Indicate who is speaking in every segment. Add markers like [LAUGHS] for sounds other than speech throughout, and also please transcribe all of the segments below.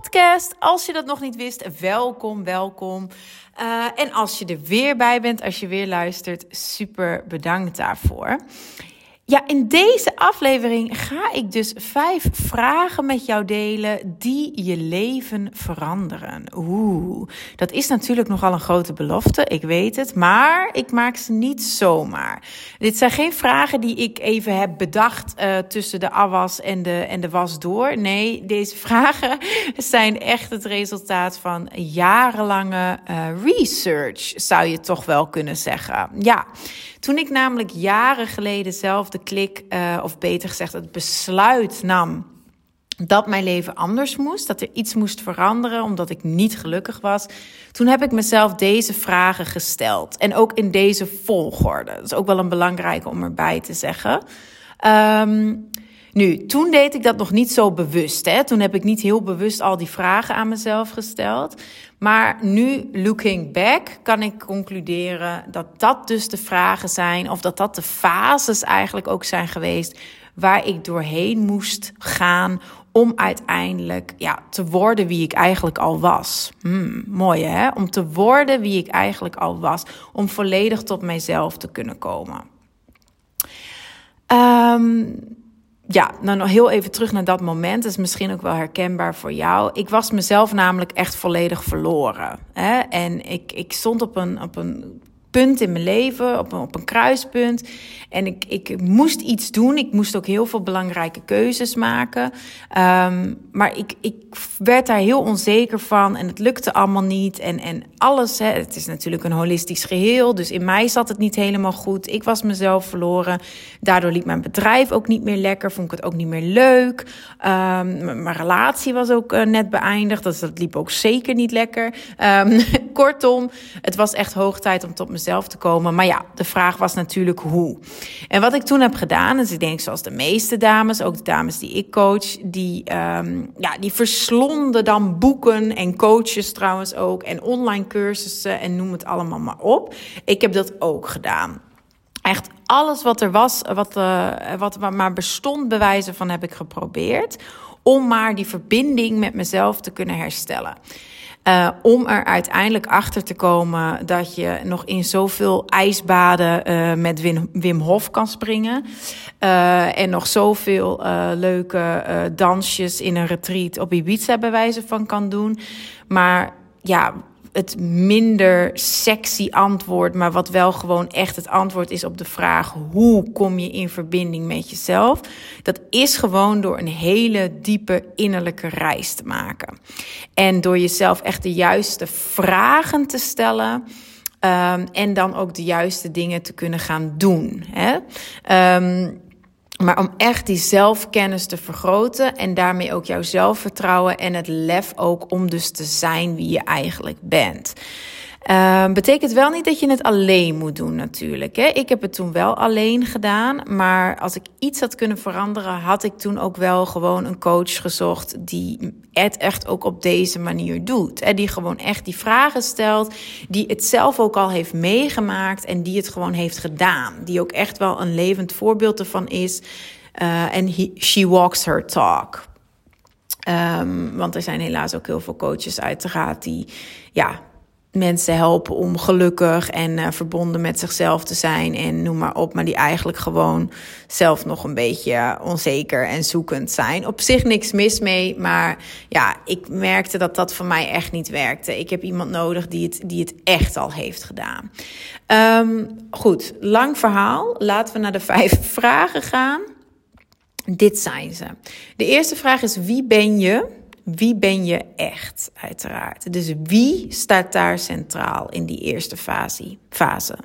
Speaker 1: podcast. Als je dat nog niet wist, welkom, welkom. Uh, en als je er weer bij bent, als je weer luistert, super bedankt daarvoor. Ja, in deze aflevering ga ik dus vijf vragen met jou delen die je leven veranderen. Oeh, dat is natuurlijk nogal een grote belofte, ik weet het, maar ik maak ze niet zomaar. Dit zijn geen vragen die ik even heb bedacht uh, tussen de afwas en de, en de was door. Nee, deze [LAUGHS] vragen zijn echt het resultaat van jarenlange uh, research, zou je toch wel kunnen zeggen. Ja. Toen ik namelijk jaren geleden zelf de klik, uh, of beter gezegd het besluit nam dat mijn leven anders moest, dat er iets moest veranderen omdat ik niet gelukkig was. Toen heb ik mezelf deze vragen gesteld en ook in deze volgorde. Dat is ook wel een belangrijke om erbij te zeggen. Um, nu, toen deed ik dat nog niet zo bewust. Hè? Toen heb ik niet heel bewust al die vragen aan mezelf gesteld. Maar nu, looking back, kan ik concluderen dat dat dus de vragen zijn, of dat dat de fases eigenlijk ook zijn geweest, waar ik doorheen moest gaan om uiteindelijk ja, te worden wie ik eigenlijk al was. Hmm, mooi hè? Om te worden wie ik eigenlijk al was. Om volledig tot mijzelf te kunnen komen. Um, ja, nou nog heel even terug naar dat moment. Dat is misschien ook wel herkenbaar voor jou. Ik was mezelf namelijk echt volledig verloren. Hè? En ik, ik stond op een, op een punt in mijn leven, op een, op een kruispunt. En ik, ik moest iets doen. Ik moest ook heel veel belangrijke keuzes maken. Um, maar ik, ik werd daar heel onzeker van en het lukte allemaal niet. En, en alles, hè, het is natuurlijk een holistisch geheel. Dus in mij zat het niet helemaal goed. Ik was mezelf verloren. Daardoor liep mijn bedrijf ook niet meer lekker. Vond ik het ook niet meer leuk. Um, mijn relatie was ook uh, net beëindigd. Dus dat liep ook zeker niet lekker. Um, [LAUGHS] kortom, het was echt hoog tijd om tot te komen. Maar ja, de vraag was natuurlijk hoe. En wat ik toen heb gedaan, is ik denk zoals de meeste dames, ook de dames die ik coach, die, um, ja, die verslonden dan boeken en coaches trouwens ook en online cursussen en noem het allemaal maar op. Ik heb dat ook gedaan. Echt alles wat er was, wat, uh, wat maar bestond, bewijzen van heb ik geprobeerd. Om maar die verbinding met mezelf te kunnen herstellen. Uh, om er uiteindelijk achter te komen dat je nog in zoveel ijsbaden uh, met Wim, Hof kan springen. Uh, en nog zoveel leuke dansjes in een retreat op Ibiza bij wijze van kan doen. Maar ja, het minder sexy antwoord, maar wat wel gewoon echt het antwoord is op de vraag: hoe kom je in verbinding met jezelf? Dat is gewoon door een hele diepe innerlijke reis te maken. En door jezelf echt de juiste vragen te stellen. Um, en dan ook de juiste dingen te kunnen gaan doen. Hè? Um, maar om echt die zelfkennis te vergroten en daarmee ook jouw zelfvertrouwen en het lef ook om dus te zijn wie je eigenlijk bent. Uh, betekent wel niet dat je het alleen moet doen, natuurlijk. Hè? Ik heb het toen wel alleen gedaan. Maar als ik iets had kunnen veranderen, had ik toen ook wel gewoon een coach gezocht die het echt ook op deze manier doet. Hè? Die gewoon echt die vragen stelt, die het zelf ook al heeft meegemaakt en die het gewoon heeft gedaan. Die ook echt wel een levend voorbeeld ervan is. Uh, en she walks her talk. Um, want er zijn helaas ook heel veel coaches uiteraard die ja, mensen helpen om gelukkig en uh, verbonden met zichzelf te zijn en noem maar op, maar die eigenlijk gewoon zelf nog een beetje onzeker en zoekend zijn. Op zich niks mis mee, maar ja, ik merkte dat dat voor mij echt niet werkte. Ik heb iemand nodig die het, die het echt al heeft gedaan. Um, goed, lang verhaal. Laten we naar de [LAUGHS] vijf vragen gaan. Dit zijn ze. De eerste vraag is: wie ben je? Wie ben je echt, uiteraard. Dus wie staat daar centraal in die eerste fase? fase.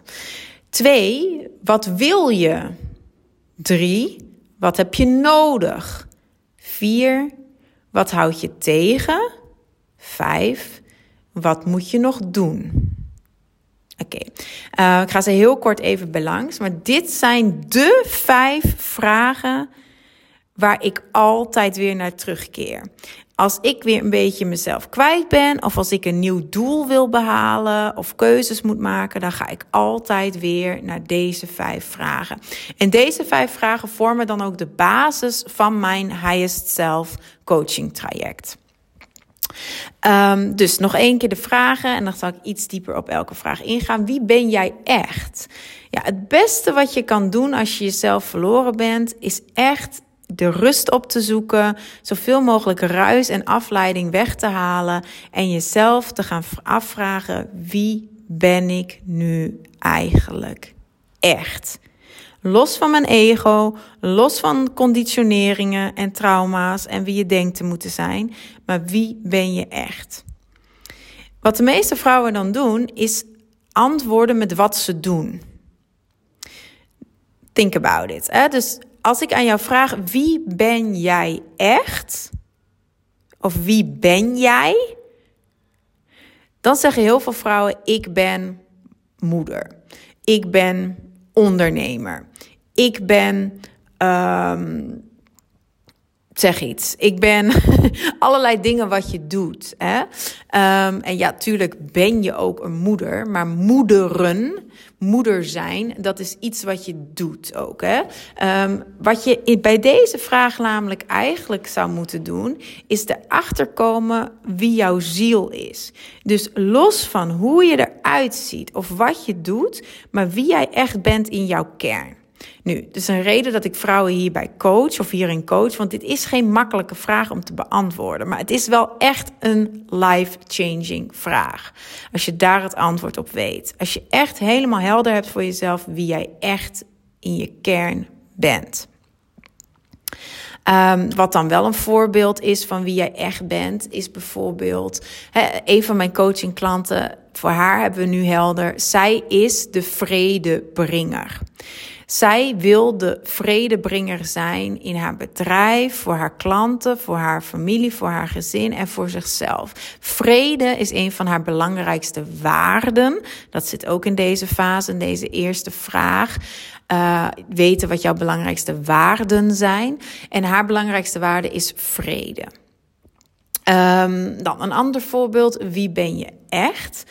Speaker 1: Twee, wat wil je? Drie, wat heb je nodig? Vier, wat houd je tegen? Vijf, Wat moet je nog doen? Oké, eh, ik ga ze heel kort even belangs. Maar dit zijn de vijf vragen waar ik altijd weer naar terugkeer. Als ik weer een beetje mezelf kwijt ben, of als ik een nieuw doel wil behalen of keuzes moet maken, dan ga ik altijd weer naar deze vijf vragen. En deze vijf vragen vormen dan ook de basis van mijn Highest Self coaching traject. Um, dus nog één keer de vragen en dan zal ik iets dieper op elke vraag ingaan. Wie ben jij echt? Ja, het beste wat je kan doen als je jezelf verloren bent, is echt de rust op te zoeken, zoveel mogelijk ruis en afleiding weg te halen en jezelf te gaan afvragen: wie ben ik nu eigenlijk echt? Los van mijn ego, los van conditioneringen en trauma's en wie je denkt te moeten zijn, maar wie ben je echt? Wat de meeste vrouwen dan doen, is antwoorden met wat ze doen. Think about it. Hè? Dus als ik aan jou vraag, wie ben jij echt? Of wie ben jij? Dan zeggen heel veel vrouwen, ik ben moeder. Ik ben ondernemer. Ik ben um, zeg iets. Ik ben [LAUGHS] allerlei dingen wat je doet. Hè? Um, en ja, tuurlijk ben je ook een moeder, maar moederen, moeder zijn, dat is iets wat je doet ook. Hè? Um, wat je bij deze vraag namelijk eigenlijk zou moeten doen, is erachter komen wie jouw ziel is. Dus los van hoe je eruit ziet of wat je doet, maar wie jij echt bent in jouw kern. Nu, het is een reden dat ik vrouwen hierbij coach of hierin coach, want dit is geen makkelijke vraag om te beantwoorden, maar het is wel echt een life-changing vraag. Als je daar het antwoord op weet. Als je echt helemaal helder hebt voor jezelf wie jij echt in je kern bent. Um, wat dan wel een voorbeeld is van wie jij echt bent, is bijvoorbeeld een van mijn coachingklanten. Voor haar hebben we nu helder. Zij is de vredebringer. Zij wil de vredebringer zijn in haar bedrijf, voor haar klanten, voor haar familie, voor haar gezin en voor zichzelf. Vrede is een van haar belangrijkste waarden. Dat zit ook in deze fase, in deze eerste vraag. Uh, weten wat jouw belangrijkste waarden zijn. En haar belangrijkste waarde is vrede. Um, dan een ander voorbeeld. Wie ben je echt?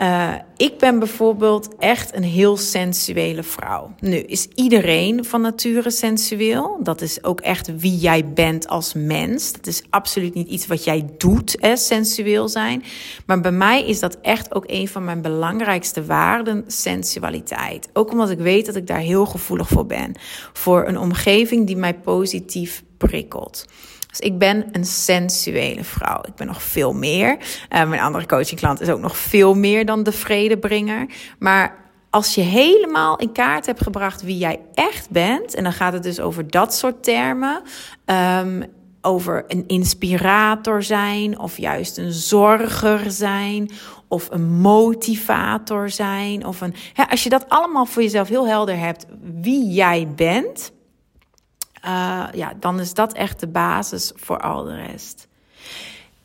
Speaker 1: Uh, ik ben bijvoorbeeld echt een heel sensuele vrouw. Nu is iedereen van nature sensueel. Dat is ook echt wie jij bent als mens. Dat is absoluut niet iets wat jij doet, sensueel zijn. Maar bij mij is dat echt ook een van mijn belangrijkste waarden, sensualiteit. Ook omdat ik weet dat ik daar heel gevoelig voor ben. Voor een omgeving die mij positief prikkelt. Dus ik ben een sensuele vrouw. Ik ben nog veel meer. Uh, mijn andere coachingklant is ook nog veel meer dan de vredebringer. Maar als je helemaal in kaart hebt gebracht wie jij echt bent, en dan gaat het dus over dat soort termen. Um, over een inspirator zijn, of juist een zorger zijn, of een motivator zijn. Of een, hè, als je dat allemaal voor jezelf heel helder hebt, wie jij bent, uh, ja, dan is dat echt de basis voor al de rest.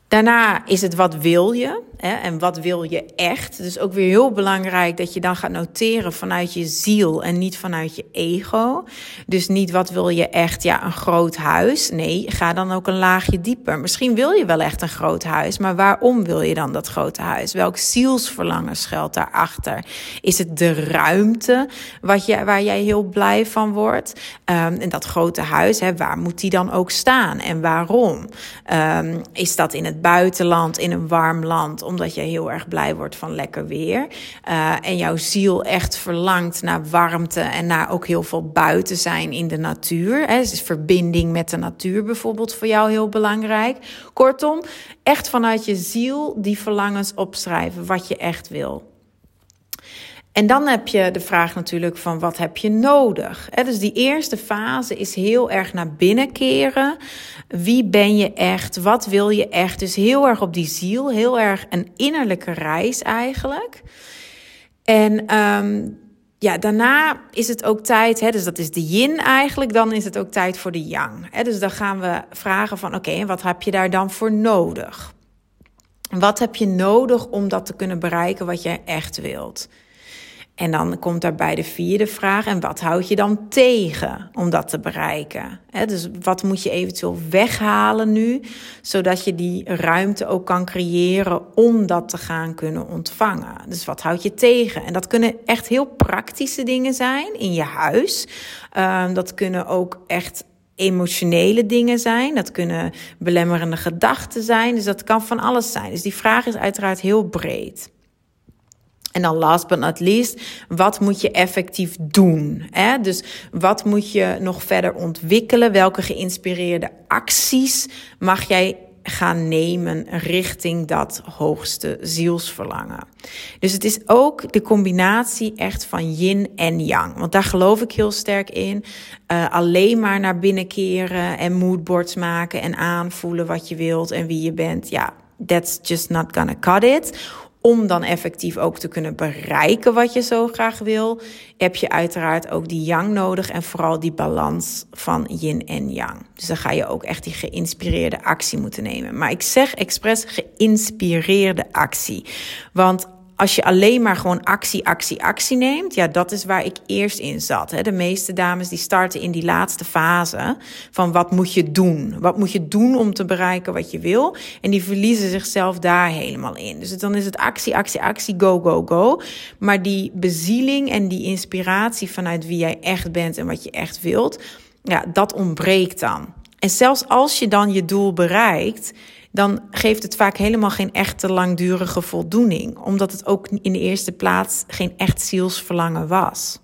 Speaker 1: Daarna is het wat wil je hè, en wat wil je echt. Dus ook weer heel belangrijk dat je dan gaat noteren vanuit je ziel en niet vanuit je ego. Dus niet wat wil je echt, ja, een groot huis. Nee, ga dan ook een laagje dieper. Misschien wil je wel echt een groot huis, maar waarom wil je dan dat grote huis? Welk zielsverlangen schuilt daarachter? Is het de ruimte wat je, waar jij heel blij van wordt? Um, en dat grote huis, hè, waar moet die dan ook staan en waarom? Um, is dat in het buitenland, in een warm land, omdat je heel erg blij wordt van lekker weer. Uh, en jouw ziel echt verlangt naar warmte en naar ook heel veel buiten zijn in de natuur. Hè. Dus verbinding met de natuur bijvoorbeeld voor jou heel belangrijk. Kortom, echt vanuit je ziel die verlangens opschrijven, wat je echt wil. En dan heb je de vraag natuurlijk van wat heb je nodig? Dus die eerste fase is heel erg naar binnen keren. Wie ben je echt? Wat wil je echt? Dus heel erg op die ziel, heel erg een innerlijke reis eigenlijk. En um, ja, daarna is het ook tijd, hè, dus dat is de yin eigenlijk, dan is het ook tijd voor de yang. Hè, dus dan gaan we vragen van oké, wat heb je daar dan voor nodig? Wat heb je nodig om dat te kunnen bereiken wat jij echt wilt? En dan komt daarbij de vierde vraag: en wat houd je dan tegen om dat te bereiken? dus wat moet je eventueel weghalen nu, zodat je die ruimte ook kan creëren om dat te gaan kunnen ontvangen? Dus wat houd je tegen? En dat kunnen echt heel praktische dingen zijn in je huis. Um, dat kunnen ook echt emotionele dingen zijn. Dat kunnen belemmerende gedachten zijn. Dus dat kan van alles zijn. Dus die vraag is uiteraard heel breed. En dan last but not least, wat moet je effectief doen? Hè? Dus wat moet je nog verder ontwikkelen? Welke geïnspireerde acties mag jij gaan nemen richting dat hoogste zielsverlangen. Dus het is ook de combinatie echt van yin en yang. Want daar geloof ik heel sterk in. Uh, alleen maar naar binnen keren en moodboards maken en aanvoelen wat je wilt en wie je bent. Ja, that's just not gonna cut it om dan effectief ook te kunnen bereiken wat je zo graag wil, heb je uiteraard ook die yang nodig en vooral die balans van yin en yang. Dus dan ga je ook echt die geïnspireerde actie moeten nemen. Maar ik zeg expres geïnspireerde actie. Want als je alleen maar gewoon actie, actie, actie neemt, ja, dat is waar ik eerst in zat. Hè. De meeste dames die starten in die laatste fase van wat moet je doen? Wat moet je doen om te bereiken wat je wil? En die verliezen zichzelf daar helemaal in. Dus dan is het actie, actie, actie, go, go, go. Maar die bezieling en die inspiratie vanuit wie jij echt bent en wat je echt wilt, ja, dat ontbreekt dan. En zelfs als je dan je doel bereikt, dan geeft het vaak helemaal geen echte langdurige voldoening, omdat het ook in de eerste plaats geen echt zielsverlangen was.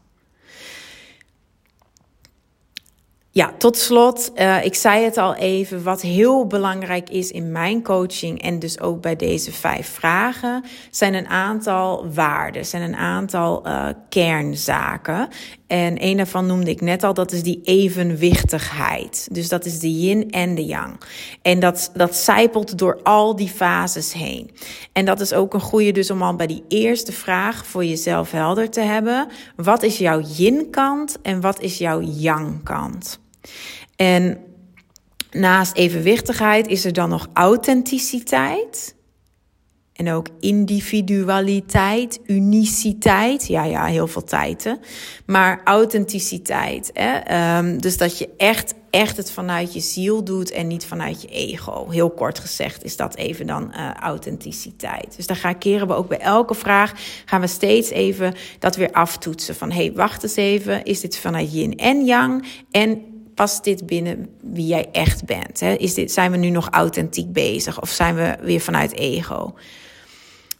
Speaker 1: Ja, tot slot, uh, ik zei het al even, wat heel belangrijk is in mijn coaching en dus ook bij deze vijf vragen, zijn een aantal waarden, zijn een aantal uh, kernzaken. En een daarvan noemde ik net al, dat is die evenwichtigheid. Dus dat is de yin en de yang. En dat, dat zijpelt door al die fases heen. En dat is ook een goede dus om al bij die eerste vraag voor jezelf helder te hebben. Wat is jouw yin-kant en wat is jouw yang-kant? En naast evenwichtigheid is er dan nog authenticiteit. En ook individualiteit, uniciteit. Ja, ja, heel veel tijden. Maar authenticiteit. Hè? Ehm, dus dat je echt, echt het vanuit je ziel doet en niet vanuit je ego. Heel kort gezegd is dat even dan uh, authenticiteit. Dus daar keren we ook bij elke vraag. Gaan we steeds even dat weer aftoetsen. Van hé, hey, wacht eens even. Is dit vanuit yin en yang? En past dit binnen wie jij echt bent? Hè? Is dit, zijn we nu nog authentiek bezig of zijn we weer vanuit ego?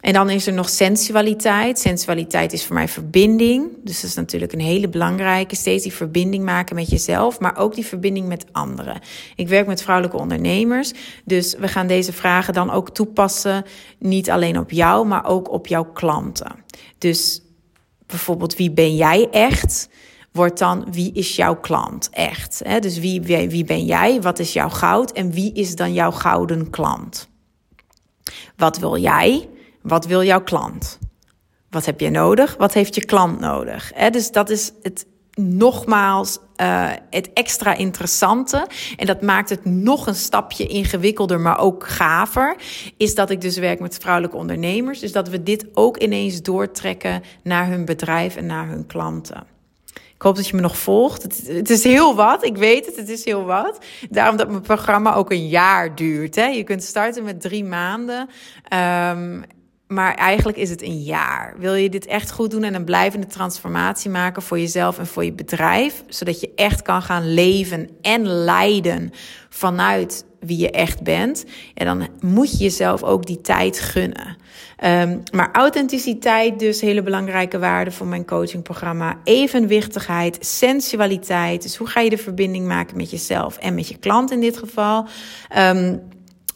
Speaker 1: En dan is er nog sensualiteit. Sensualiteit is voor mij verbinding. Dus dat is natuurlijk een hele belangrijke. Steeds die verbinding maken met jezelf, maar ook die verbinding met anderen. Ik werk met vrouwelijke ondernemers. Dus we gaan deze vragen dan ook toepassen. Niet alleen op jou, maar ook op jouw klanten. Dus bijvoorbeeld, wie ben jij echt? wordt dan wie is jouw klant echt? Dus wie, wie ben jij? Wat is jouw goud? En wie is dan jouw gouden klant? Wat wil jij? Wat wil jouw klant? Wat heb je nodig? Wat heeft je klant nodig? Dus dat is het nogmaals uh, het extra interessante. En dat maakt het nog een stapje ingewikkelder, maar ook gaver. Is dat ik dus werk met vrouwelijke ondernemers. Dus dat we dit ook ineens doortrekken naar hun bedrijf en naar hun klanten. Ik hoop dat je me nog volgt. Het, is heel wat, ik weet het, het is heel wat. Daarom dat mijn programma ook een jaar duurt. Hè. Je kunt starten met drie maanden. Um, maar eigenlijk is het een jaar. Wil je dit echt goed doen en een blijvende transformatie maken voor jezelf en voor je bedrijf, zodat je echt kan gaan leven en leiden vanuit wie je echt bent, ja, dan moet je jezelf ook die tijd gunnen. Um, maar authenticiteit, dus hele belangrijke waarde voor mijn coachingprogramma. Evenwichtigheid, sensualiteit. Dus hoe ga je de verbinding maken met jezelf en met je klant in dit geval? Um,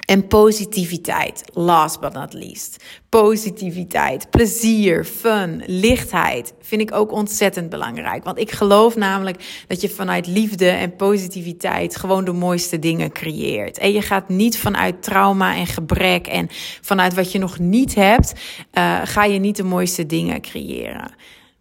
Speaker 1: en positiviteit, last but not least. Positiviteit, plezier, fun, lichtheid vind ik ook ontzettend belangrijk. Want ik geloof namelijk dat je vanuit liefde en positiviteit gewoon de mooiste dingen creëert. En je gaat niet vanuit trauma en gebrek en vanuit wat je nog niet hebt, uh, ga je niet de mooiste dingen creëren.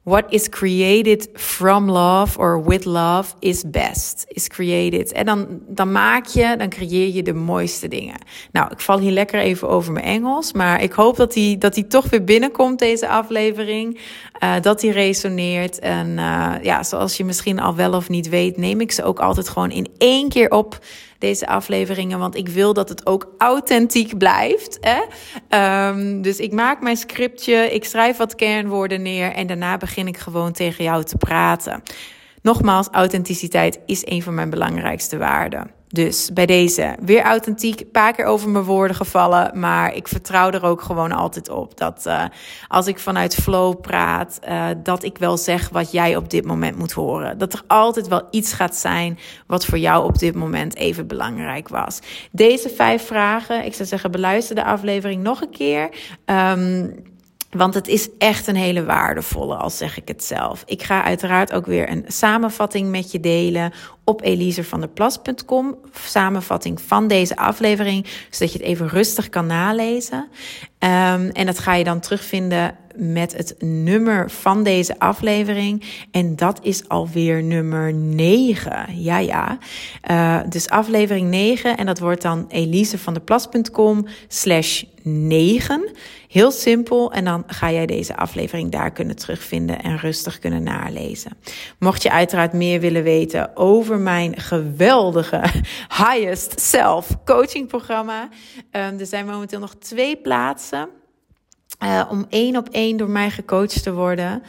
Speaker 1: What is created from love or with love is best. Is created. En dan, dan maak je, dan creëer je de mooiste dingen. Nou, ik val hier lekker even over mijn Engels. Maar ik hoop dat die, dat die toch weer binnenkomt, deze aflevering. Uh, dat die resoneert. En uh, ja, zoals je misschien al wel of niet weet, neem ik ze ook altijd gewoon in één keer op deze afleveringen. Want ik wil dat het ook authentiek blijft. Hè? Um, dus ik maak mijn scriptje, ik schrijf wat kernwoorden neer en daarna begin ik gewoon tegen jou te praten. Nogmaals, authenticiteit is een van mijn belangrijkste waarden. Dus bij deze weer authentiek, een paar keer over mijn woorden gevallen, maar ik vertrouw er ook gewoon altijd op dat uh, als ik vanuit flow praat, uh, dat ik wel zeg wat jij op dit moment moet horen. Dat er altijd wel iets gaat zijn wat voor jou op dit moment even belangrijk was. Deze vijf vragen, ik zou zeggen, beluister de aflevering nog een keer. Um, want het is echt een hele waardevolle, al zeg ik het zelf. Ik ga uiteraard ook weer een samenvatting met je delen op elisevanderplas.com. Samenvatting van deze aflevering, zodat je het even rustig kan nalezen. Um, en dat ga je dan terugvinden met het nummer van deze aflevering. En dat is alweer nummer 9. Ja, ja. Uh, dus aflevering 9. En dat wordt dan elisevanderplas.com slash 9. Heel simpel. En dan ga jij deze aflevering daar kunnen terugvinden en rustig kunnen nalezen. Mocht je uiteraard meer willen weten over mijn geweldige Highest Self coaching programma. Um, er zijn momenteel nog twee plaatsen. Uh, om één op één door mij gecoacht te worden.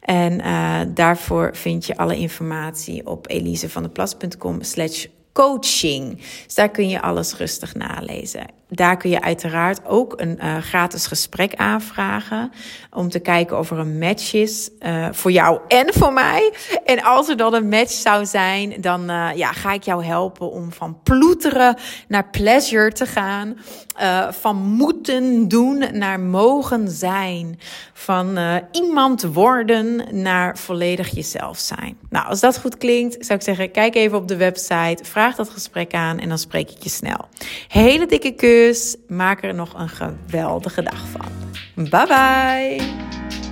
Speaker 1: En uh, daarvoor vind je alle informatie op elisevandeplas.com slash coaching. Dus daar kun je alles rustig nalezen. Daar kun je uiteraard ook een uh, gratis gesprek aanvragen. Om te kijken of er een match is uh, voor jou en voor mij. En als er dan een match zou zijn, dan uh, ja, ga ik jou helpen om van ploeteren naar pleasure te gaan. van moeten doen naar mogen zijn. Van iemand worden naar volledig jezelf zijn. Nou, als dat goed klinkt, zou ik zeggen, kijk even op de website. Vraag dat gesprek aan en dan spreek ik je snel. Hele dikke keur. Maak er nog een geweldige dag van. Bye bye!